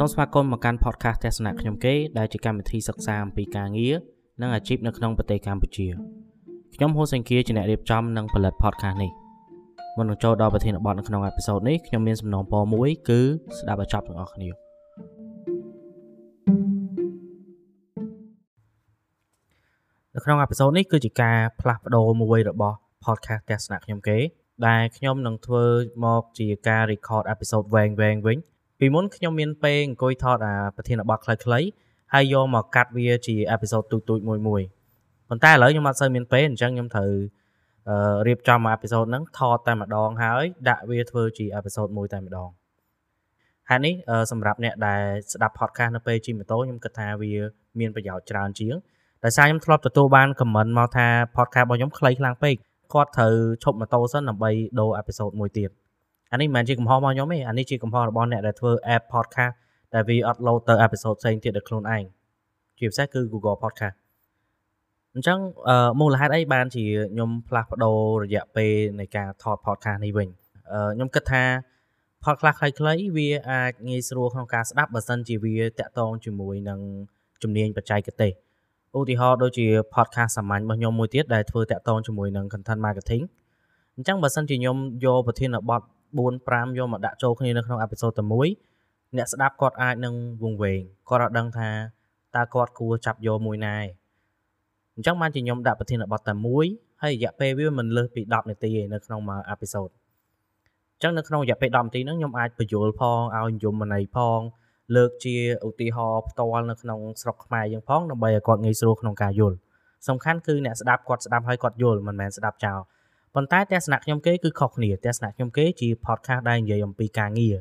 សូមស្វាគមន៍មកកាន់ podcast ទស្សនៈខ្ញុំគេដែលជាកម្មវិធីសិក្សាអំពីការងារនិងអាជីពនៅក្នុងប្រទេសកម្ពុជាខ្ញុំហូសេងគៀជាអ្នករៀបចំនិងផលិត podcast នេះមុននឹងចូលដល់ប្រធានបទនៅក្នុងអេពីសូតនេះខ្ញុំមានសំណូមពរមួយគឺស្ដាប់ឲ្យចប់ទាំងអស់គ្នានៅក្នុងអេពីសូតនេះគឺជាការផ្លាស់ប្ដូរមួយរបស់ podcast ទស្សនៈខ្ញុំគេ ដែលខ្ញុំនឹងធ្វើមកជាការ record episode វែងៗវិញ ពីមុនខ្ញុំមានពេលអង្គុយថតអាប្រធានបទខ្លីៗហើយយកមកកាត់វាជាអេពីសូតទូចៗមួយមួយប៉ុន្តែឥឡូវខ្ញុំអត់សូវមានពេលអញ្ចឹងខ្ញុំត្រូវរៀបចំអេពីសូតហ្នឹងថតតែម្ដងហើយដាក់វាធ្វើជាអេពីសូតមួយតែម្ដងហើយនេះសម្រាប់អ្នកដែលស្ដាប់ podcast នៅពេលជិះម៉ូតូខ្ញុំគិតថាវាមានប្រយោជន៍ច្រើនជាងដោយសារខ្ញុំធ្លាប់ទទួលបាន comment មកថា podcast របស់ខ្ញុំខ្លីខ្លាំងពេកគាត់ត្រូវឈប់ម៉ូតូសិនដើម្បីដូរអេពីសូតមួយទៀត អានេះមិនមែនជាកំហុសរបស់ខ្ញុំទេអានេះជាកំហុសរបស់អ្នកដែលធ្វើ app podcast ដែលវា upload ទៅ episode ផ្សេងទៀតដោយខ្លួនឯងជាពិសេសគឺ Google Podcast អញ្ចឹងមូលហេតុអីបានជាខ្ញុំផ្លាស់ប្ដូររយៈពេលនៃការថត podcast នេះវិញខ្ញុំគិតថា podcast ខ្លីៗវាអាចងាយស្រួលក្នុងការស្ដាប់បើសិនជាវាតាក់ទងជាមួយនឹងជំនាញបច្ចេកទេសឧទាហរណ៍ដូចជា podcast សាមញ្ញរបស់ខ្ញុំមួយទៀតដែលធ្វើតាក់ទងជាមួយនឹង content marketing អញ្ចឹងបើសិនជាខ្ញុំយកប្រធានបទ 4 5យកមកដាក់ចូលគ្នានៅក្នុងអេពីសូតតែមួយអ្នកស្ដាប់គាត់អាចនឹងវង្វេងគាត់អត់ដឹងថាតើគាត់គួរចាប់យកមួយណាឯងអញ្ចឹងបានជាខ្ញុំដាក់ប្រធានបទតែមួយហើយរយៈពេលវាមិនលើសពី10នាទីឯនៅក្នុងមួយអេពីសូតអញ្ចឹងនៅក្នុងរយៈពេល10នាទីហ្នឹងខ្ញុំអាចបញ្យល់ផងឲ្យយមន័យផង លើកជាឧទាហរណ៍ផ្ទាល់នៅក្នុងស្រុកខ្មែរយើងផងដើម្បីឲ្យគាត់ងាយស្រួលក្នុងការយល់សំខាន់គឺអ្នកស្ដាប់គាត់ស្ដាប់ឲ្យគាត់យល់មិនមែនស្ដាប់ចោល ប៉ុន្តែទស្សនៈខ្ញុំគេគឺខុសគ្នាទស្សនៈខ្ញុំគេជា podcast ដែលនិយាយអំពីការងារ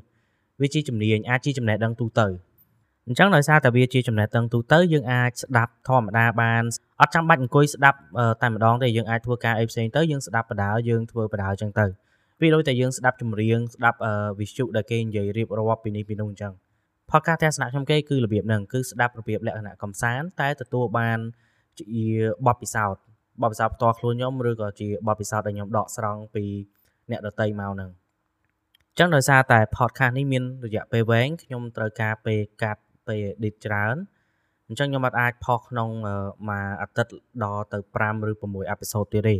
វាជាជំនាញអាចជាចំណេះដឹងទូទៅអញ្ចឹងដោយសារតែវាជាចំណេះដឹងទូទៅយើងអាចស្ដាប់ធម្មតាបានអត់ចាំបាច់អង្គុយស្ដាប់តែម្ដងទេយើងអាចធ្វើការអីផ្សេងទៅយើងស្ដាប់បដាយើងធ្វើបដាអញ្ចឹងទៅវាដូចតែយើងស្ដាប់ចម្រៀងស្ដាប់វិទ្យុដែលគេនិយាយរៀបរាប់ពីនេះពីនោះអញ្ចឹង podcast ទស្សនៈខ្ញុំគេគឺរបៀបហ្នឹងគឺស្ដាប់របៀបលក្ខណៈកំសាន្តតែទទួលបានជាបទពិសោធន៍ បទពិសោធន៍ផ្ទាល់ខ្លួនខ្ញុំឬក៏ជាបទពិសោធន៍ដែលខ្ញុំដកស្រង់ពីអ្នកដតីមកហ្នឹងចឹងដោយសារតែ podcast នេះមានរយៈពេលវែងខ្ញុំត្រូវការពេលកាត់ពេល edit ច្រើនអញ្ចឹងខ្ញុំអាចផុសក្នុងមួយអាទិត្យដល់ទៅ5ឬ6អេពីសូតទៀតទេ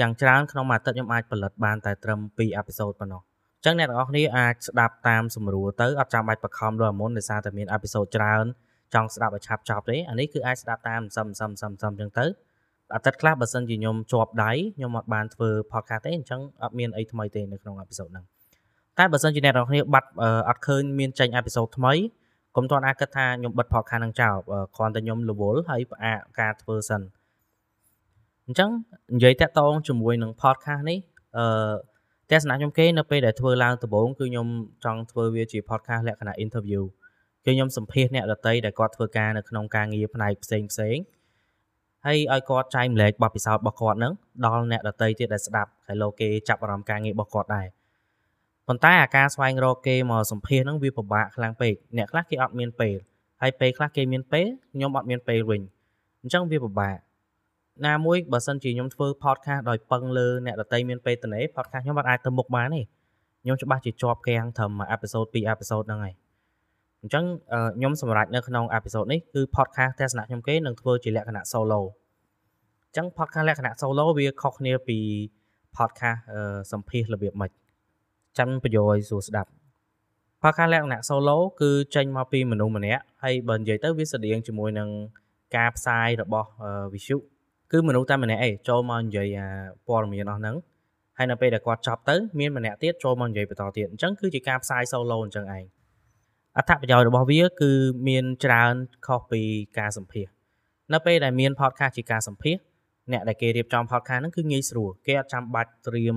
យ៉ាងច្រើនក្នុងមួយអាទិត្យខ្ញុំអាចផលិតបានតែត្រឹម2អេពីសូតប៉ុណ្ណោះអញ្ចឹងអ្នកទាំងអស់គ្នាអាចស្ដាប់តាមសម្រួលទៅអត់ចាំបាច់បខំដូចមុនដោយសារតែមានអេពីសូតច្រើនចង់ស្ដាប់ឲ្យឆាប់ចប់ទេអានេះគឺអាចស្ដាប់តាមសឹមសឹមសឹមសឹមអញ្ចឹងទៅ អាទិត្យខ្លះបើសិនជាខ្ញុំជាប់ដៃខ្ញុំអត់បានធ្វើ podcast ទេអញ្ចឹងអត់មានអីថ្មីទេនៅក្នុងអេពីសូតហ្នឹងតែបើសិនជាអ្នកនរគ្នាបាត់អត់ឃើញមានចេញអេពីសូតថ្មីកុំទាន់អាចគិតថាខ្ញុំបិទ podcast ហ្នឹងចោលគ្រាន់តែខ្ញុំរវល់ហើយផ្អាកការធ្វើសិនអញ្ចឹងនិយាយតាក់ទងជាមួយនឹង podcast នេះអឺទស្សនៈខ្ញុំគេនៅពេលដែលធ្វើឡើងដំបូងគឺខ្ញុំចង់ធ្វើវាជា podcast លក្ខណៈ interview គឺខ្ញុំសម្ភាសអ្នកដតីដែលគាត់ធ្វើការនៅក្នុងការងារផ្នែកផ្សេងផ្សេង ហើយឲ្យគាត់ចែកម្លែកបទពិសោធន៍របស់គាត់នឹងដល់អ្នកដតីទៀតដែលស្ដាប់ហើយលោកគេចាប់អារម្មណ៍ការងាររបស់គាត់ដែរប៉ុន្តែអាការស្វែងរកគេមកសម្ភាសហ្នឹងវាពិបាកខ្លាំងពេកអ្នកខ្លះគេអត់មានពេលហើយពេលខ្លះគេមានពេលខ្ញុំអត់មានពេលវិញអញ្ចឹងវាពិបាកណាមួយបើសិនជាខ្ញុំធ្វើ podcast ដោយពឹងលើអ្នកដតីមានពេលតនេ podcast ខ្ញុំអត់អាចទៅមុខបានទេខ្ញុំច្បាស់ជាជាប់គាំងត្រឹមមួយអេពីសូតពីរអេពីសូតហ្នឹងហើយ អញ្ចឹងខ្ញុំសម្រេចនៅក្នុងអេពីសូតនេះគឺ podcast ទស្សនៈខ្ញុំគេនឹងធ្វើជាលក្ខណៈ solo អញ្ចឹង podcast លក្ខណៈ solo វាខុសគ្នាពី podcast សម្ភាសរបៀបម៉េចចាំបញ្យល់ឲ្យសួរស្ដាប់ podcast លក្ខណៈ solo គឺចេញមកពីមនុស្សម្នាក់ហើយបើនិយាយទៅវាស្តៀងជាមួយនឹងការផ្សាយរបស់ Visu គឺមនុស្សតែម្នាក់ឯងចូលមកនិយាយអាព័ត៌មានអស់ហ្នឹងហើយនៅពេលដែលគាត់ចប់ទៅមានម្នាក់ទៀតចូលមកនិយាយបន្តទៀតអញ្ចឹងគឺជាការផ្សាយ solo អញ្ចឹងឯង អត្ថប្រយោជន៍របស់វាគឺមានច្រើនខុសពីការសម្ភាសនៅពេលដែលមាន podcast ជាការសម្ភាសអ្នកដែលគេរៀបចំ podcast ហ្នឹងគឺងាយស្រួលគេអត់ចាំបាច់ត្រៀម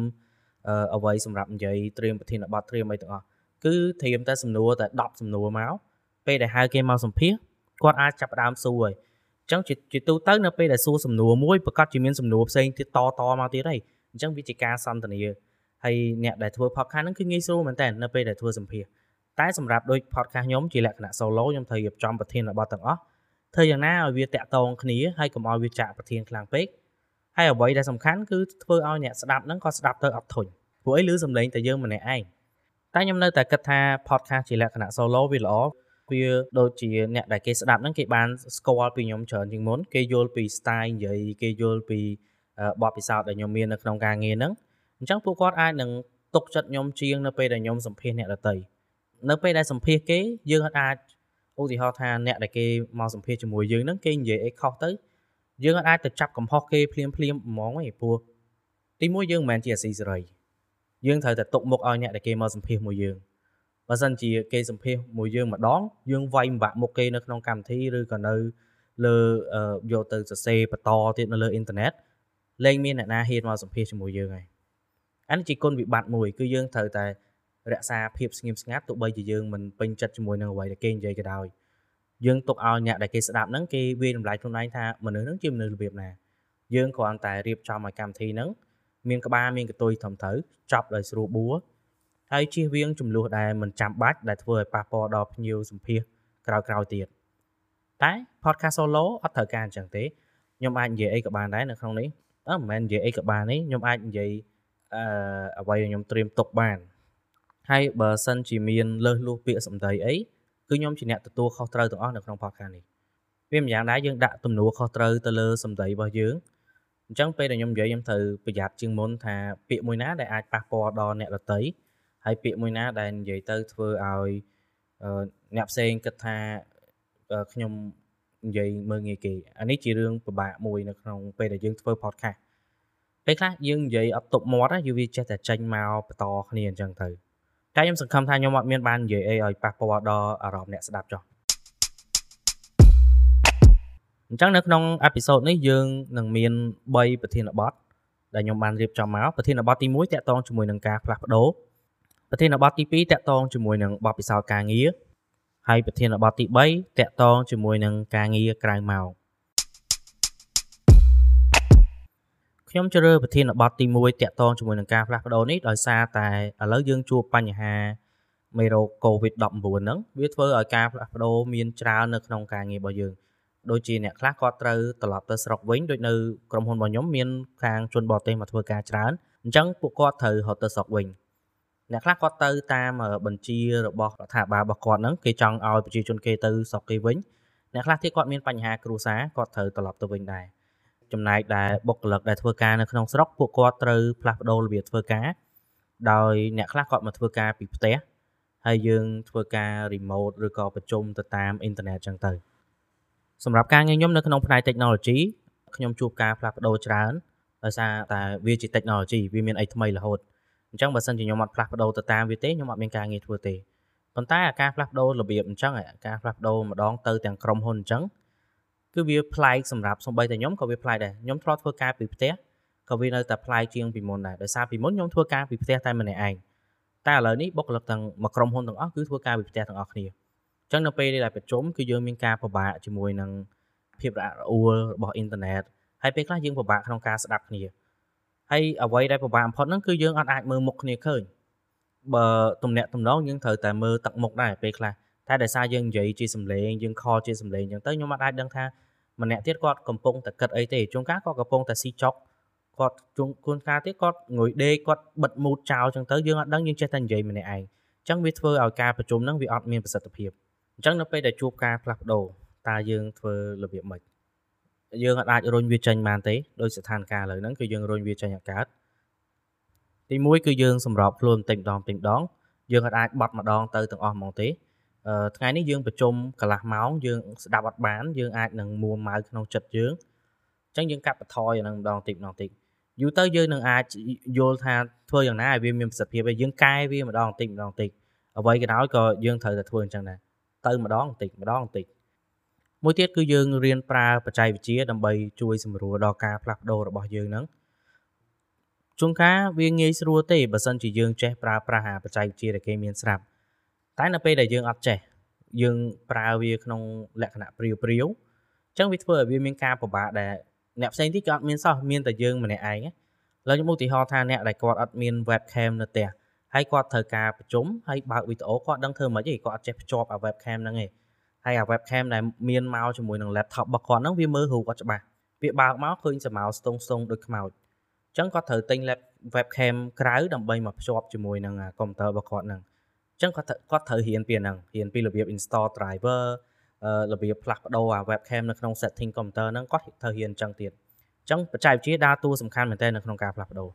អ្វីសម្រាប់និយាយត្រៀមប្រធានបទត្រៀមអីទាំងអស់គឺត្រៀមតែសំណួរតែ10សំណួរមកពេលដែលហៅគេមកសម្ភាសគាត់អាចចាប់ផ្ដើមសួរហើយអញ្ចឹងជាទូទៅនៅពេលដែលសួរសំណួរមួយប្រកាសជាមានសំណួរផ្សេងទៀតតតមកទៀតហើយអញ្ចឹងវាជាការសន្ទនាហើយអ្នកដែលធ្វើ podcast ហ្នឹងគឺងាយស្រួលមែនតើនៅពេលដែលធ្វើសម្ភាស តែសម្រាប់ដូច podcast ខ្ញុំជាលក្ខណៈ solo ខ្ញុំត្រូវរៀបចំប្រធានបទទាំងអស់ធ្វើយ៉ាងណាឲ្យវាតាក់ទងគ្នាហើយកុំឲ្យវាចាក់ប្រធានខ្លាំងពេកហើយអ្វីដែលសំខាន់គឺធ្វើឲ្យអ្នកស្ដាប់ហ្នឹងក៏ស្ដាប់ទៅអត់ធុញព្រោះអីឮសំឡេងតែយើងម្នាក់ឯងតែខ្ញុំនៅតែគិតថា podcast ជាលក្ខណៈ solo វាល្អវាដូចជាអ្នកដែលគេស្ដាប់ហ្នឹងគេបានស្គាល់ពីខ្ញុំច្រើនជាងមុនគេយល់ពី style និយាយគេយល់ពីបទពិសោធន៍ដែលខ្ញុំមាននៅក្នុងការងារហ្នឹងអញ្ចឹងពួកគាត់អាចនឹងទុកចិត្តខ្ញុំជាងនៅពេលដែលខ្ញុំសម្ភាសអ្នកដទៃ នៅពេលដែលសម្ភាសគេយើងអាចឧទាហរណ៍ថាអ្នកដែលគេមកសម្ភាសជាមួយយើងហ្នឹងគេនិយាយអីខុសទៅយើងអាចទៅចាប់កំហុសគេភ្លាមភ្លាមហ្មងឯងព្រោះទីមួយយើងមិនមែនជាអាស៊ីសេរីយើងត្រូវតែទុកមុខឲ្យអ្នកដែលគេមកសម្ភាសមួយយើងបើសិនជាគេសម្ភាសមួយយើងម្ដងយើងវាយម្បាក់មុខគេនៅក្នុងកម្មវិធីឬក៏នៅលើយកទៅសរសេរបន្តទៀតនៅលើអ៊ីនធឺណិតលែងមានអ្នកណាហ៊ានមកសម្ភាសជាមួយយើងហើយអានេះជាគុណវិបត្តិមួយគឺយើងត្រូវតែ រក្សាភាពស្ងៀមស្ងាត់ទោះបីជាយើងមិនពេញចិត្តជាមួយនឹងអ្វីដែលគេនិយាយក៏ដោយយើងទុកឲ្យអ្នកដែលគេស្ដាប់ហ្នឹងគេវាយតម្លៃខ្លួនឯងថាមនុស្សហ្នឹងជាមនុស្សរបៀបណាយើងគ្រាន់តែរៀបចំឲ្យកម្មវិធីហ្នឹងមានក្បាលមានកតុយត្រឹមត្រូវចប់ដោយស្រួលបួរហើយជៀសវាងចំនួនដែលមិនចាំបាច់ដែលធ្វើឲ្យប៉ះពាល់ដល់ភ្ញៀវសម្ភាសក្រោយៗទៀតតែ podcast solo អត់ត្រូវការអញ្ចឹងទេខ្ញុំអាចនិយាយអីក៏បានដែរនៅក្នុងនេះអឺមិនមែននិយាយអីក៏បានទេខ្ញុំអាចនិយាយអឺអ្វីដែលខ្ញុំត្រៀមទុកបាន ហើយបើសិនជាមានលើសលួសពាក្យសម្ដីអីគឺខ្ញុំជាអ្នកទទួលខុសត្រូវទាំងអស់នៅក្នុង podcast នេះវាម្យ៉ាងដែរយើងដាក់ទំនួលខុសត្រូវទៅលើសម្ដីរបស់យើងអញ្ចឹងពេលដែលខ្ញុំនិយាយខ្ញុំត្រូវប្រយ័ត្នជាងមុនថាពាក្យមួយណាដែលអាចប៉ះពាល់ដល់អ្នកដទៃហើយពាក្យមួយណាដែលនិយាយទៅធ្វើឲ្យអ្នកផ្សេងគិតថាខ្ញុំនិយាយមើងងាយគេអានេះជារឿងពិបាកមួយនៅក្នុងពេលដែលយើងធ្វើ podcast ពេលខ្លះយើងនិយាយអត់ទប់មាត់យូវាចេះតែចេញមកបន្តគ្នាអញ្ចឹងទៅ តែខ្ញុំសង្ឃឹមថាខ្ញុំអត់មានបាននិយាយអីឲ្យប៉ះពាល់ដល់អារម្មណ៍អ្នកស្ដាប់ចុះអញ្ចឹងនៅក្នុងអេពីសូតនេះយើងនឹងមាន3ប្រធានបទដែលខ្ញុំបានរៀបចំមកប្រធានបទទី1តាក់ទងជាមួយនឹងការផ្លាស់ប្ដូរប្រធានបទទី2តាក់ទងជាមួយនឹងបទពិសោធន៍ការងារហើយប្រធានបទទី3តាក់ទងជាមួយនឹងការងារក្រៅម៉ោង ខ្ញុំជ្រើសប្រធានបទទី1តាក់ទងជាមួយនឹងការផ្លាស់ប្ដូរនេះដោយសារតែឥឡូវយើងជួបបញ្ហាមេរោគ COVID-19 ហ្នឹងវាធ្វើឲ្យការផ្លាស់ប្ដូរមានច្រើននៅក្នុងការងាររបស់យើងដូចជាអ្នកខ្លះគាត់ត្រូវត្រឡប់ទៅស្រុកវិញដូចនៅក្រុមហ៊ុនរបស់ខ្ញុំមានខាងជនបរទេសមកធ្វើការច្រើនអញ្ចឹងពួកគាត់ត្រូវរត់ទៅស្រុកវិញអ្នកខ្លះគាត់ទៅតាមបញ្ជារបស់រដ្ឋាភិបាលរបស់គាត់ហ្នឹងគេចង់ឲ្យប្រជាជនគេទៅស្រុកគេវិញអ្នកខ្លះទៀតគាត់មានបញ្ហាគ្រួសារគាត់ត្រូវត្រឡប់ទៅវិញដែរ ចំណែកដែលបុគ្គលិកដែលធ្វើការនៅក្នុងស្រុកពួកគាត់ត្រូវផ្លាស់ប្ដូររបៀបធ្វើការដោយអ្នកខ្លះគាត់មកធ្វើការពីផ្ទះហើយយើងធ្វើការ remote ឬក៏ប្រជុំទៅតាមអ៊ីនធឺណិតចឹងទៅសម្រាប់ការងារខ្ញុំនៅក្នុងផ្នែក technology ខ្ញុំជួបការផ្លាស់ប្ដូរច្រើនដោយសារតែវាជា technology វាមានអីថ្មីរហូតអញ្ចឹងបើសិនជាខ្ញុំអត់ផ្លាស់ប្ដូរទៅតាមវាទេខ្ញុំអត់មានការងារធ្វើទេប៉ុន្តែអាការផ្លាស់ប្ដូររបៀបអញ្ចឹងអាការផ្លាស់ប្ដូរម្ដងទៅទាំងក្រុមហ៊ុនអញ្ចឹង គឺវាប្លែកសម្រាប់សំបីតែខ្ញុំក៏វាប្លែកដែរខ្ញុំធ្លាប់ធ្វើការពីផ្ទះក៏វានៅតែប្លែកជាងពីមុនដែរដោយសារពីមុនខ្ញុំធ្វើការពីផ្ទះតែម្នាក់ឯងតែឥឡូវនេះបុគ្គលិកទាំងមួយក្រុមហ៊ុនទាំងអស់គឺធ្វើការពីផ្ទះទាំងអស់គ្នាអញ្ចឹងនៅពេលដែលប្រជុំគឺយើងមានការពិបាកជាមួយនឹងភាពរអាក់រអួលរបស់អ៊ីនធឺណិតហើយពេលខ្លះយើងពិបាកក្នុងការស្ដាប់គ្នាហើយអ្វីដែលពិបាកបំផុតហ្នឹងគឺយើងអត់អាចមើលមុខគ្នាឃើញបើទំនាក់ទំនងយើងត្រូវតែមើលទឹកមុខដែរពេលខ្លះតែដោយសារយើងនិយាយជាសំឡេងយើងខលជាសំឡេងអញ្ចឹងទៅខ្ញុំអត់អាចដឹងថា ម្នាក់ទៀតគាត់កំពុងតែគិតអីទេជួនកាលគាត់កំពុងតែស៊ីចុកគាត់ជួនគួនកាលទៀតគាត់ងុយដេកគាត់បិទមូតចោលអញ្ចឹងទៅយើងអត់ដឹងយើងចេះតែនិយាយម្នាក់ឯងអញ្ចឹងវាធ្វើឲ្យការប្រជុំហ្នឹងវាអត់មានប្រសិទ្ធភាពអញ្ចឹងនៅពេលដែលជួបការផ្លាស់ប្ដូរតើយើងធ្វើរបៀបម៉េចយើងអាចរុញវាចេញបានទេដោយស្ថានភាពឥឡូវហ្នឹងគឺយើងរុញវាចេញអត់កើតទី1គឺយើងសម្របខ្លួនបន្តិចម្ដងបន្តិចម្ដងយើងអាចបត់ម្ដងទៅទាំងអស់ហ្មងទេ ថ្ងៃនេះយើងប្រជុំកន្លះម៉ោងយើងស្ដាប់អត់បានយើងអាចនឹងមួម៉ៅក្នុងចិត្តយើងអញ្ចឹងយើងកាត់បន្ថយអានឹងម្ដងតិចម្ដងតិចយូរទៅយើងនឹងអាចយល់ថាធ្វើយ៉ាងណាឲ្យវាមានប្រសិទ្ធភាពហើយយើងកែវាម្ដងតិចម្ដងតិចអ្វីក៏ដោយក៏យើងត្រូវតែធ្វើអញ្ចឹងដែរទៅម្ដងតិចម្ដងតិចមួយទៀតគឺយើងរៀនប្រើបច្ចេកវិទ្យាដើម្បីជួយសម្រួលដល់ការផ្លាស់ប្ដូររបស់យើងហ្នឹងជួនកាលវាងាយស្រួលទេបើសិនជាយើងចេះប្រើប្រាស់អាបច្ចេកវិទ្យាដែលគេមានស្រាប់ តែនៅពេលដែលយើងអត់ចេះយើងប្រើវាក្នុងលក្ខណៈព្រាវព្រាវអញ្ចឹងវាធ្វើឲ្យវាមានការពិបាកដែលអ្នកផ្សេងទៀតក៏អត់មានសោះមានតែយើងម្នាក់ឯងឡើយខ្ញុំឧទាហរណ៍ថាអ្នកដែលគាត់អត់មាន webcam នៅផ្ទះហើយគាត់ត្រូវការប្រជុំហើយបើកវីដេអូគាត់ដឹងធ្វើមិនទេគាត់អត់ចេះភ្ជាប់អា webcam ហ្នឹងទេហើយអា webcam ដែលមានមកជាមួយនឹង laptop របស់គាត់ហ្នឹងវាមើលរូបអត់ច្បាស់វាបើកមកឃើញសម្ោស្ទងស្ទងដូចខ្មោចអញ្ចឹងគាត់ត្រូវទិញ webcam ក្រៅដើម្បីមកភ្ជាប់ជាមួយនឹងកុំព្យូទ័ររបស់គាត់ហ្នឹងអញ្ចឹងគាត់គាត់ត្រូវរៀនពីហ្នឹងរៀនពីរបៀប install driver របៀបផ្លាស់ប្ដូរអា webcam នៅក្នុង setting computer ហ្នឹងគាត់ត្រូវរៀនអញ្ចឹងទៀតអញ្ចឹងបច្ចេកវិទ្យាដើរតួសំខាន់មែនទែននៅក្នុងការផ្លាស់ប្ដូរ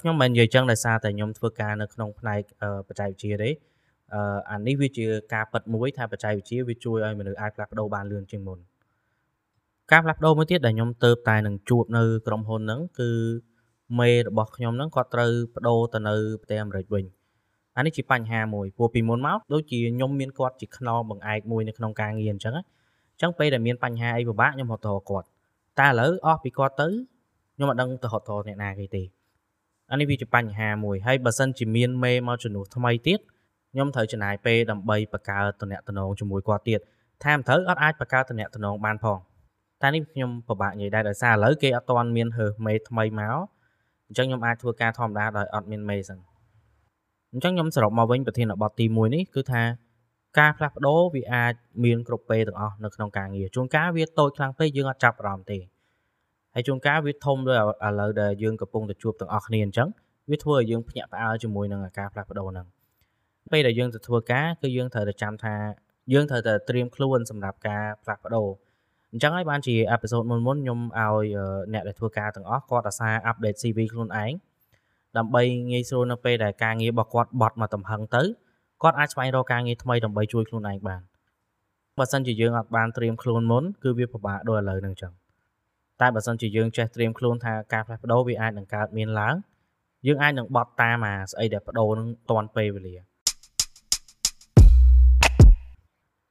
ខ្ញុំមិននិយាយអញ្ចឹងដោយសារតែខ្ញុំធ្វើការនៅក្នុងផ្នែកបច្ចេកវិទ្យាទេអានេះវាជាការប៉ັດមួយថាបច្ចេកវិទ្យាវាជួយឲ្យមនុស្សអាចផ្លាស់ប្ដូរបានលឿនជាងមុនការផ្លាស់ប្ដូរមួយទៀតដែលខ្ញុំទៅតែនឹងជួបនៅក្រុមហ៊ុនហ្នឹងគឺមេរបស់ខ្ញុំហ្នឹងគាត់ត្រូវបដូរទៅនៅប្រទេសអាមេរិកវិញ អានេះជាបញ្ហាមួយព្រោះពីមុនមកដូចជាខ្ញុំមានគាត់ជាខ្នងបង្អែកមួយនៅក្នុងការងារអញ្ចឹងអញ្ចឹងពេលដែលមានបញ្ហាអីពិបាកខ្ញុំហត់ទៅគាត់តែឥឡូវអស់ពីគាត់ទៅខ្ញុំអត់ដឹងទៅហត់ទៅអ្នកណាគេទេអានេះវាជាបញ្ហាមួយហើយបើសិនជាមានមេមកជំនួសថ្មីទៀតខ្ញុំត្រូវចំណាយពេលដើម្បីបង្កើតតំណែងជាមួយគាត់ទៀតថាមិនត្រូវអត់អាចបង្កើតតំណែងបានផងតែនេះខ្ញុំពិបាកនិយាយដែរដោយសារឥឡូវគេអត់ទាន់មានហើមេថ្មីមកអញ្ចឹងខ្ញុំអាចធ្វើការធម្មតាដោយអត់មានមេសិន អញ្ចឹងខ្ញុំសរុបមកវិញប្រធានបទទី1នេះគឺថាការផ្លាស់ប្ដូរវាអាចមានគ្រប់ពេលទាំងអស់នៅក្នុងការងារជួនកាលវាតូចខ្លាំងពេកយើងអត់ចាប់អារម្មណ៍ទេហើយជួនកាលវាធំដូចឥឡូវដែលយើងកំពុងតែជួបទាំងអស់គ្នាអញ្ចឹងវាធ្វើឲ្យយើងភ្ញាក់ផ្អើលជាមួយនឹងការផ្លាស់ប្ដូរហ្នឹងពេលដែលយើងទៅធ្វើការគឺយើងត្រូវតែចាំថាយើងត្រូវតែត្រៀមខ្លួនសម្រាប់ការផ្លាស់ប្ដូរអញ្ចឹងហើយបានជាអេពីសូតមុនមុនខ្ញុំឲ្យអ្នកដែលធ្វើការទាំងអស់គាត់អាសាអាប់ដេត CV ខ្លួនឯង ដើម្បីងាយស្រួលនៅពេលដែលការងាររបស់គាត់បត់មកទំហឹងទៅគាត់អាចស្វែងរកការងារថ្មីដើម្បីជួយខ្លួនឯងបានបើសិនជាយើងអត់បានត្រៀមខ្លួនមុនគឺវាពិបាកដូចឥឡូវហ្នឹងចឹងតែបើសិនជាយើងចេះត្រៀមខ្លួនថាការផ្លាស់ប្ដូរវាអាចនឹងកើតមានឡើងយើងអាចនឹងបត់តាមអាស្អីដែលបដូរនឹងតាន់ពេលវេលា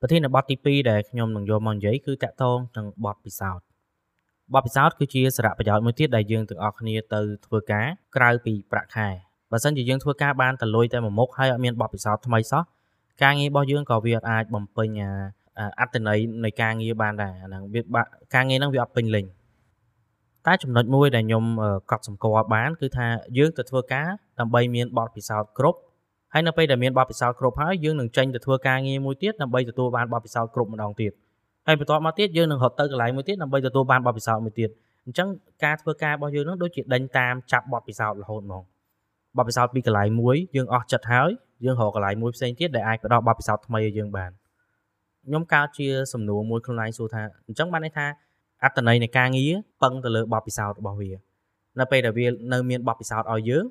ប្រធានបទទី2ដែលខ្ញុំនឹងយកមកនិយាយគឺតកតងនឹងបទពិសោធន៍ បទពិសោធន៍គឺជាសារៈប្រយោជន៍មួយទៀតដែលយើងទាំងអស់គ្នាទៅធ្វើការក្រៅពីប្រាក់ខែបើសិនជាយើងធ្វើការបានតលុយតែមួយមុខហើយអត់មានបទពិសោធន៍ថ្មីសោះការងាររបស់យើងក៏វាអាចបំពេញអត្តន័យនៃការងារបានដែរអាហ្នឹងវាការងារហ្នឹងវាអត់ពេញលេញតែចំណុចមួយដែលខ្ញុំកត់សម្គាល់បានគឺថាយើងទៅធ្វើការដើម្បីមានបទពិសោធន៍គ្រប់ហើយនៅពេលដែលមានបទពិសោធន៍គ្រប់ហើយយើងនឹងចេញទៅធ្វើការងារមួយទៀតដើម្បីទទួលបានបទពិសោធន៍គ្រប់ម្ដងទៀត ហើយបន្ទាប់មកទៀតយើងនឹងរត់ទៅកន្លែងមួយទៀតដើម្បីទទួលបានបទពិសោធន៍មួយទៀតអញ្ចឹងការធ្វើការរបស់យើងនឹងដូចជាដេញតាមចាប់បទពិសោធន៍រហូតហ្មងបទពិសោធន៍ពីកន្លែងមួយយើងអស់ចិត្តហើយយើងរកកន្លែងមួយផ្សេងទៀតដែលអាចផ្ដល់បទពិសោធន៍ថ្មីឲ្យយើងបានខ្ញុំកើតជាសំណួរមួយខ្លួនឯងសួរថាអញ្ចឹងបានន័យថាអត្តន័យនៃការងារពឹងទៅលើបទពិសោធន៍របស់វា នៅពេលដែលវានៅមានបទពិសោធន៍ឲ្យយើង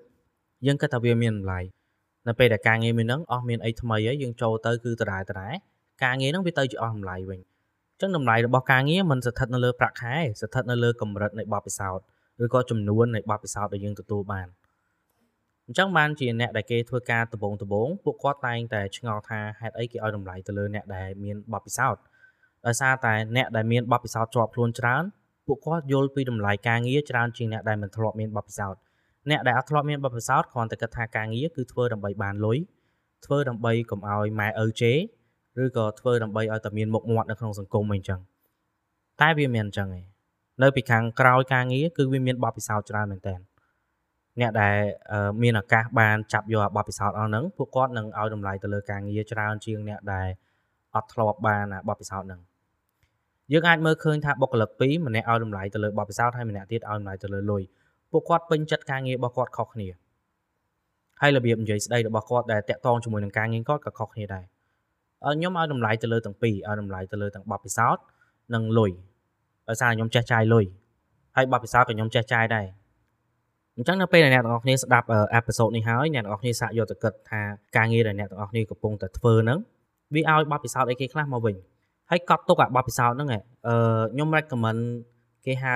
យើងគិតថាវាមានតម្លៃនៅពេលដែលការងារមួយហ្នឹងអស់មានអីថ្មីហើយយើងចូលទៅគឺដដែលដដែលការងារហ្នឹងវាទៅជាអស់តម្លៃវិញ ចឹងតម្លៃរបស់ការងារមិនស្ថិតនៅលើប្រាក់ខែស្ថិតនៅលើកម្រិតនៃបទពិសោធន៍ឬក៏ចំនួននៃបទពិសោធន៍ដែលយើងទទួលបានអញ្ចឹងបានជាអ្នកដែលគេធ្វើការដំបងដំបងពួកគាត់តែងតែឆ្ងល់ថាហេតុអីគេឲ្យតម្លៃទៅលើអ្នកដែលមានបទពិសោធន៍ដោយសារតែអ្នកដែលមានបទពិសោធន៍ជាប់ខ្លួនច្រើនពួកគាត់យល់ពីតម្លៃការងារច្រើនជាងអ្នកដែលមិនធ្លាប់មានបទពិសោធន៍អ្នកដែលអត់ធ្លាប់មានបទពិសោធន៍គ្រាន់តែគិតថាការងារគឺធ្វើដើម្បីបានលុយធ្វើដើម្បីកុំឲ្យម៉ែឪជេរ ឬក៏ធ្វើដើម្បីឲ្យតែមានមុខមាត់នៅក្នុងសង្គមអីចឹងតែវាមានអញ្ចឹងឯងនៅពីខាងក្រោយការងារគឺវាមានបទពិសោធន៍ច្រើនមែនតើអ្នកដែលមានឱកាសបានចាប់យកបទពិសោធន៍អស់ហ្នឹងពួកគាត់នឹងឲ្យតម្លៃទៅលើការងារច្រើនជាងអ្នកដែលអត់ធ្លាប់បានបទពិសោធន៍ហ្នឹងយើងអាចមើលឃើញថាបុគ្គលិកពីរម្នាក់ឲ្យតម្លៃទៅលើបទពិសោធន៍ហើយម្នាក់ទៀតឲ្យតម្លៃទៅលើលុយពួកគាត់ពេញចិត្តការងាររបស់គាត់ខុសគ្នាហើយរបៀបនិយាយស្ដីរបស់គាត់ដែលតាក់ទងជាមួយនឹងការងារគាត់ក៏ខុសគ្នាដែរ ខ្ញុំឲ្យតម្លៃទៅលើទាំងពីរឲ្យតម្លៃទៅលើទាំងបបពិសោធន៍និងលុយដោយសារខ្ញុំចេះចាយលុយហើយបបពិសោធន៍ក៏ខ្ញុំចេះចាយដែរអញ្ចឹងនៅពេលដែលអ្នកទាំងអស់គ្នាស្ដាប់អេពីសូតនេះហើយអ្នកទាំងអស់គ្នាសាកយកទៅគិតថាការងារដែលអ្នកទាំងអស់គ្នាកំពុងតែធ្វើហ្នឹងវាឲ្យបបពិសោធន៍អីគេខ្លះមកវិញហើយកត់ទុកអាបបពិសោធន៍ហ្នឹងអឺខ្ញុំ recommend គេហៅ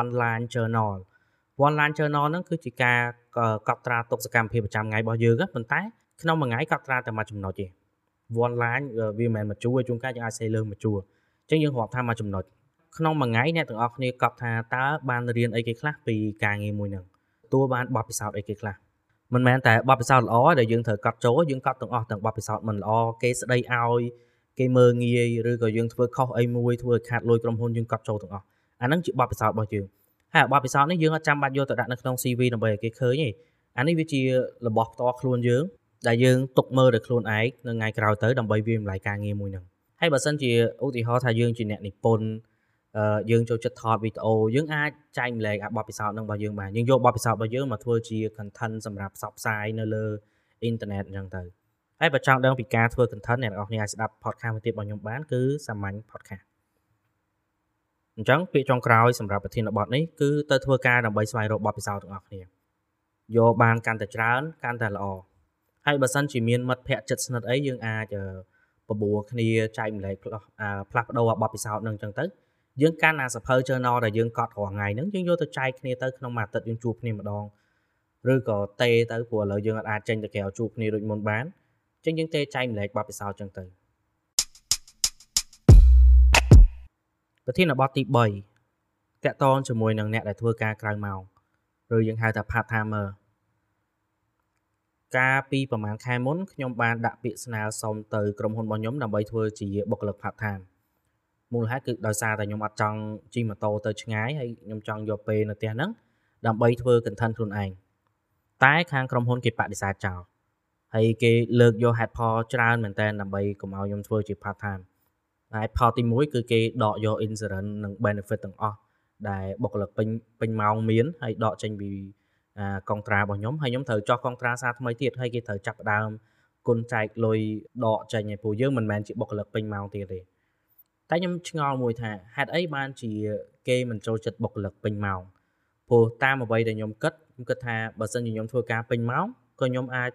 one line journal one line journal ហ្នឹងគឺជាការកត់ត្រាទុកសកម្មភាពប្រចាំថ្ងៃរបស់យើងប៉ុន្តែក្នុងមួយថ្ងៃកត់ត្រាតែមួយចំណុចទេ one line វាមិនមែនមួយជួរជួនកាលយើងអាចសេលើមួយជួរអញ្ចឹងយើងរាប់ថាមួយចំណុចក្នុងមួយថ្ងៃអ្នកទាំងអស់គ្នាកត់ថាតើបានរៀនអីគេខ្លះពីការងារមួយហ្នឹងទទួលបានបទពិសោធន៍អីគេខ្លះមិនមែនតែបទពិសោធន៍ល្អដែលយើងត្រូវកត់ចូលយើងកត់ទាំងអស់ទាំងបទពិសោធន៍មិនល្អគេស្ដីឲ្យគេមើងងាយឬក៏យើងធ្វើខុសអីមួយធ្វើឲ្យខាតលុយក្រុមហ៊ុនយើងកត់ចូលទាំងអស់អាហ្នឹងជាបទពិសោធន៍របស់យើងហើយបទពិសោធន៍នេះយើងអត់ចាំបាច់យកទៅដាក់នៅក្នុង CV ដើម្បីឲ្យគេឃើញទេអានេះវាជារបស់ផ្ទាល់ខ្លួនយើង ដែលយើងទុកមើលដោយខ្លួនឯងនៅថ្ងៃក្រោយទៅដើម្បីវាម្លាយការងារមួយហ្នឹងហើយបើសិនជាឧទាហរណ៍ថាយើងជាអ្នកនិពន្ធអឺយើងចូលចិត្តថតវីដេអូយើងអាចចែកម្លែកអាបទពិសោធន៍ហ្នឹងរបស់យើងបានយើងយកបទពិសោធន៍របស់យើងមកធ្វើជា content សម្រាប់ផ្សព្វផ្សាយនៅលើអ៊ីនធឺណិតអញ្ចឹងទៅហើយបើចង់ដឹងពីការធ្វើ content អ្នកនរគ្នាអាចស្ដាប់ podcast មួយទៀតរបស់ខ្ញុំបានគឺសាមញ្ញ podcast អញ្ចឹងពាក្យចុងក្រោយសម្រាប់ប្រធានបទនេះគឺទៅធ្វើការដើម្បីស្វែងរកបទពិសោធន៍ទាំងអស់គ្នាយកបានកាន់តែច្រើនកាន់តែល្អ ហើយបើសិនជាមានមិត្តភ័ក្តិចិត្តស្និទ្ធអីយើងអាចបបួរគ្នាចែកម្លែកផ្លាស់ផ្លាស់ប្ដូរបទពិសោធន៍នឹងអញ្ចឹងទៅយើងកាន់អាសភៅ journal ដែលយើងកត់រាល់ថ្ងៃហ្នឹងយើងយកទៅចែកគ្នាទៅក្នុងមួយអាទិត្យយើងជួបគ្នាម្ដងឬក៏តេទៅព្រោះឥឡូវយើងអាចចេញទៅក្រៅជួបគ្នាដូចមុនបានអញ្ចឹងយើងតេចែកម្លែកបទពិសោធន៍អញ្ចឹងទៅប្រធានបទទី3តកតងជាមួយនឹងអ្នកដែលធ្វើការក្រៅម៉ោងឬយើងហៅថា part timer កាលពីប្រហែលខែមុនខ្ញុំបានដាក់ពាក្យស្នើសុំទៅក្រុមហ៊ុនរបស់ខ្ញុំដើម្បីធ្វើជាបុគ្គលិក part time មូលហេតុគឺដោយសារតែខ្ញុំអត់ចង់ជិះម៉ូតូទៅឆ្ងាយហើយខ្ញុំចង់យកពេលនៅផ្ទះហ្នឹងដើម្បីធ្វើ content ខ្លួនឯងតែខាងក្រុមហ៊ុនគេបដិសេធចោលហើយគេលើកយក head ផលច្រើនមែនតើដើម្បីកុំឲ្យខ្ញុំធ្វើជា part time ហើយផលទី1គឺគេដកយក insurance និង benefit ទាំងអស់ដែលបុគ្គលិកពេញពេញម៉ោងមានហើយដកចេញពី កងត្រារបស់ខ្ញុំហើយខ្ញុំត្រូវចោះកងត្រាសារថ្មីទៀតហើយគេត្រូវចាប់ផ្ដើមគុណចែកលុយដកចេញឲ្យពួកយើងមិនមែនជាបុគ្គលិកពេញម៉ោងទៀតទេតែខ្ញុំឆ្ងល់មួយថាហេតុអីបានជាគេមិនចូលចិត្តបុគ្គលិកពេញម៉ោងព្រោះតាមអ្វីដែលខ្ញុំគិតខ្ញុំគិតថាបើសិនជាខ្ញុំធ្វើការពេញម៉ោងក៏ខ្ញុំអាច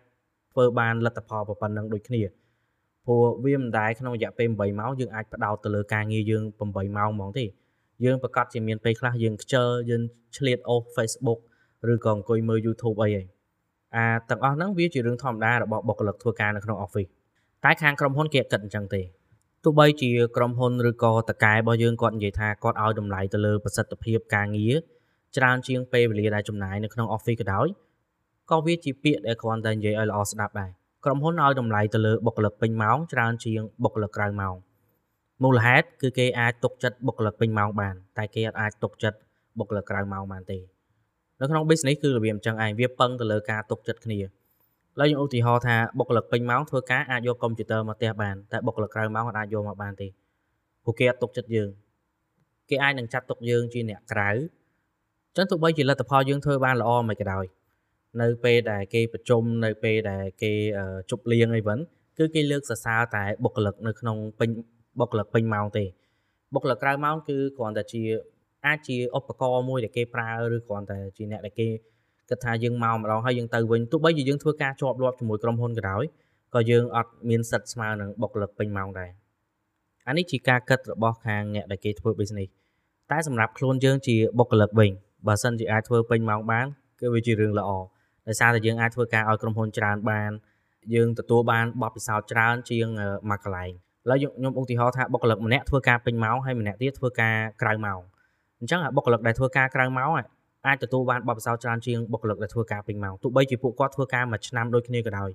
ធ្វើបានលទ្ធផលប៉ុណ្ណឹងដូចគ្នាព្រោះវាមិនដែរក្នុងរយៈពេល8ម៉ោងយើងអាចផ្ដោតទៅលើការងារយើង8ម៉ោងហ្មងទេយើងប្រកាសជាមានពេលខ្លះយើងខ្ជិលយើងឆ្លៀតអូស Facebook ឬក៏អង្គុយមើល YouTube អីហីអាទាំងអស់ហ្នឹងវាជារឿងធម្មតារបស់បុគ្គលិកធ្វើការនៅក្នុង office តែខាងក្រុមហ៊ុនគេគិតអញ្ចឹងទេទោះបីជាក្រុមហ៊ុនឬក៏តកែរបស់យើងគាត់និយាយថាគាត់ឲ្យតម្លៃទៅលើប្រសិទ្ធភាពការងារច្រើនជាងពេលវេលាដែលចំណាយនៅក្នុង office ក៏ដោយក៏វាជាពាក្យដែលគ្រាន់តែនិយាយឲ្យល្អស្ដាប់ដែរក្រុមហ៊ុនឲ្យតម្លៃទៅលើបុគ្គលិកពេញម៉ោងច្រើនជាងបុគ្គលិកក្រៅម៉ោងមូលហេតុគឺគេអាចទុកចិត្តបុគ្គលិកពេញម៉ោងបាន តែគេអាចទុកចិត្តបុគ្គលិកក្រៅម៉ោងបានទេ នៅក្នុង business គឺរបៀបអញ្ចឹងឯងវាពឹងទៅលើការទុកចិត្តគ្នាឡើយខ្ញុំឧទាហរណ៍ថាបុគ្គលិកពេញម៉ោងធ្វើការអាចយកកុំព្យូទ័រមកផ្ទះបានតែបុគ្គលិកក្រៅម៉ោងអាចយកមកបានទេព្រោះគេអត់ទុកចិត្តយើងគេអាចនឹងចាត់ទុកយើងជាអ្នកក្រៅចឹងទោះបីជាលទ្ធផលយើងធ្វើបានល្អមិនក៏ដោយនៅពេលដែលគេប្រជុំនៅពេលដែលគេជប់លៀងអីវិញគឺគេលើកសរសើរតែបុគ្គលិកនៅក្នុងពេញបុគ្គលិកពេញម៉ោងទេបុគ្គលិកក្រៅម៉ោងគឺគ្រាន់តែជា អាចជាឧបករណ៍មួយដែលគេប្រើឬគ្រាន់តែជាអ្នកដែលគេគិតថាយើងមកម្ដងហើយយើងទៅវិញទោះបីជាយើងធ្វើការជាប់លាប់ជាមួយក្រុមហ៊ុនក៏ដោយក៏យើងអត់មានសិទ្ធិស្មើនឹងបុគ្គលិកពេញម៉ោងដែរអានេះជាការគិតរបស់ខាងអ្នកដែលគេធ្វើ business តែសម្រាប់ខ្លួនយើងជាបុគ្គលិកវិញបើសិនជាអាចធ្វើពេញម៉ោងបានគឺវាជារឿងល្អដោយសារតែយើងអាចធ្វើការឲ្យក្រុមហ៊ុនច្រើនបានយើងទទួលបានបទពិសោធន៍ច្រើនជាងមួយកន្លែងឥឡូវខ្ញុំឧទាហរណ៍ថាបុគ្គលិកម្នាក់ធ្វើការពេញម៉ោងហើយម្នាក់ទៀតធ្វើការក្រៅម៉ោង អញ្ចឹងបុគ្គលិកដែលធ្វើការក្រៅម៉ោងអាចទទួលបានបទពិសោធន៍ច្រើនជាងបុគ្គលិកដែលធ្វើការពេញម៉ោងទោះបីជាពួកគាត់ធ្វើការមួយឆ្នាំដូចគ្នាក៏ដោយ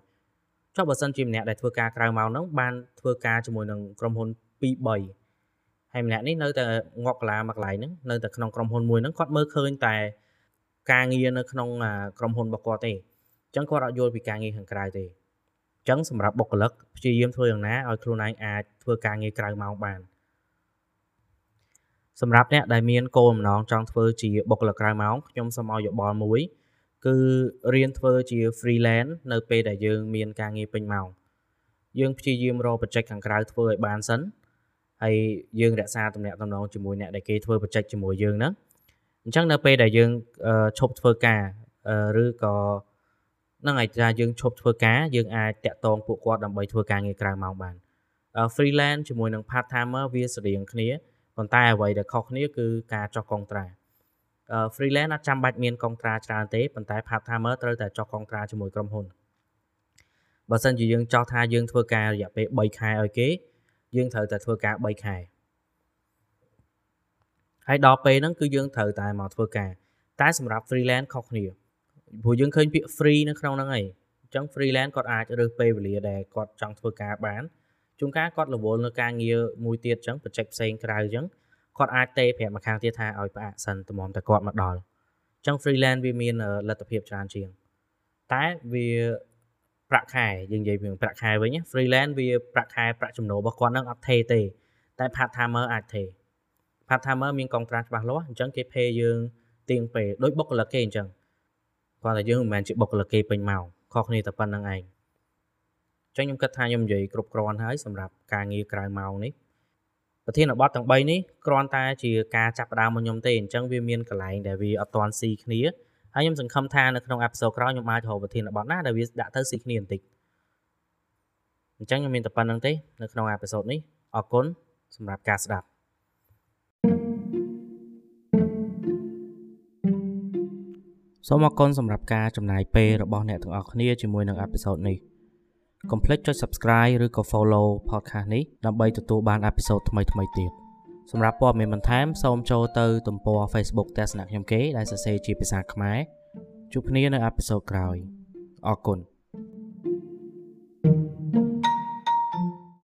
ចុះបើសិនជាម្នាក់ដែលធ្វើការក្រៅម៉ោងហ្នឹងបានធ្វើការជាមួយនឹងក្រុមហ៊ុន2 3ហើយម្នាក់នេះនៅតែងក់កលាមកកន្លែងហ្នឹងនៅតែក្នុងក្រុមហ៊ុនមួយហ្នឹងគាត់មើលឃើញតែការងារនៅក្នុងក្រុមហ៊ុនរបស់គាត់ទេអញ្ចឹងគាត់អត់យល់ពីការងារខាងក្រៅទេអញ្ចឹងសម្រាប់បុគ្គលិកព្យាយាមធ្វើយ៉ាងណាឲ្យខ្លួនឯងអាចធ្វើការងារក្រៅម៉ោងបាន សម្រាប់អ្នកដែលមានគោលបំណងចង់ធ្វើជាបុគ្គលិកក្រៅម៉ោងខ្ញុំសូមឲ្យយោបល់មួយ គឺរៀនធ្វើជា freelance នៅពេលដែលយើងមានការងារពេញម៉ោងយើងព្យាយាមរកបច្ចេកខាងក្រៅធ្វើឲ្យបានសិនហើយយើងរក្សាទំនាក់ទំនងជាមួយអ្នកដែលគេធ្វើបច្ចេកជាមួយយើងហ្នឹងអញ្ចឹងនៅពេលដែលយើងឈប់ធ្វើការឬក៏នឹងឯថាយើងឈប់ធ្វើការយើងអាចតាក់ទងពួកគាត់ដើម្បីធ្វើការងារក្រៅម៉ោងបាន freelance ជាមួយនឹង part timer វាស្រដៀងគ្នា ប៉ុន្តែអ្វីដែលខុសគ្នាគឺការចុះកងត្រា freelance អត់ចាំបាច់មានកងត្រាច្រើនទេប៉ុន្តែ part timer ត្រូវតែចុះកងត្រាជាមួយក្រុមហ៊ុនបើសិនជាយើងចោះថាយើងធ្វើការរយៈពេល3ខែឲ្យគេយើងត្រូវតែធ្វើការ3ខែហើយដល់ពេលហ្នឹងគឺយើងត្រូវតែមកធ្វើការតែសម្រាប់ freelance ខុសគ្នាព្រោះយើងឃើញពាក្យ free នៅក្នុងហ្នឹងឯងអញ្ចឹង freelance គាត់អាចរើសពេលវេលាដែលគាត់ចង់ធ្វើការបាន ជួនកាលគាត់រវល់នៅការងារមួយទៀតអញ្ចឹងបច្ចេកផ្សេងក្រៅអញ្ចឹងគាត់អាចទេប្រាប់ម្ខាងទៀតថាឲ្យផ្អាកសិនតម្រាំតែគាត់មកដល់អញ្ចឹង freelance វាមានលទ្ធភាពច្រើនជាង តែវាប្រាក់ខែយើងនិយាយពីប្រាក់ខែវិញ freelance វាប្រាក់ខែប្រាក់ចំណូលរបស់គាត់នឹងអត់ថេទេ តែ part timer អាចថេ part timer មានកងត្រាច្បាស់លាស់អញ្ចឹងគេ pay យើងទៀងពេលដូចបុគ្គលិកគេអញ្ចឹងគាត់តែយើងមិនមែនជាបុគ្គលិកគេពេញមកខុសគ្នាតែប៉ុណ្្នឹងឯងអញ្ចឹងខ្ញុំគិតថាខ្ញុំនិយាយគ្រប់គ្រាន់ហើយសម្រាប់ការងារក្រៅម៉ោងនេះប្រធានបទទាំង3នេះគ្រាន់តែជាការចាប់ផ្ដើមរបស់ខ្ញុំទេអញ្ចឹងវាមានកន្លែងដែលវាអត់ទាន់ស៊ីគ្នាហើយខ្ញុំសង្ឃឹមថានៅក្នុង episode ក្រោយខ្ញុំអាចរកប្រធានបទណាដែលវាដាក់ទៅស៊ីគ្នាបន្តិចអញ្ចឹងខ្ញុំមានតែប៉ុណ្ណឹងទេនៅក្នុង episode នេះអរគុណសម្រាប់ការស្ដាប់សូមអរគុណសម្រាប់ការចំណាយពេលរបស់អ្នកទាំងអស់គ្នាជាមួយនឹង episode នេះ កុំភ្លេចចុច Subscribe ឬក៏ Follow podcast នេះដើម្បីទទួលបាន episode ថ្មីៗទៀតសម្រាប់ព័ត៌មានបន្ថែមសូមចូលទៅទំព័រ Facebook ទស្សនៈខ្ញុំគេដែលសរសេរជាភាសាខ្មែរជួបគ្នានៅអេពីសូតក្រោយអរគុណ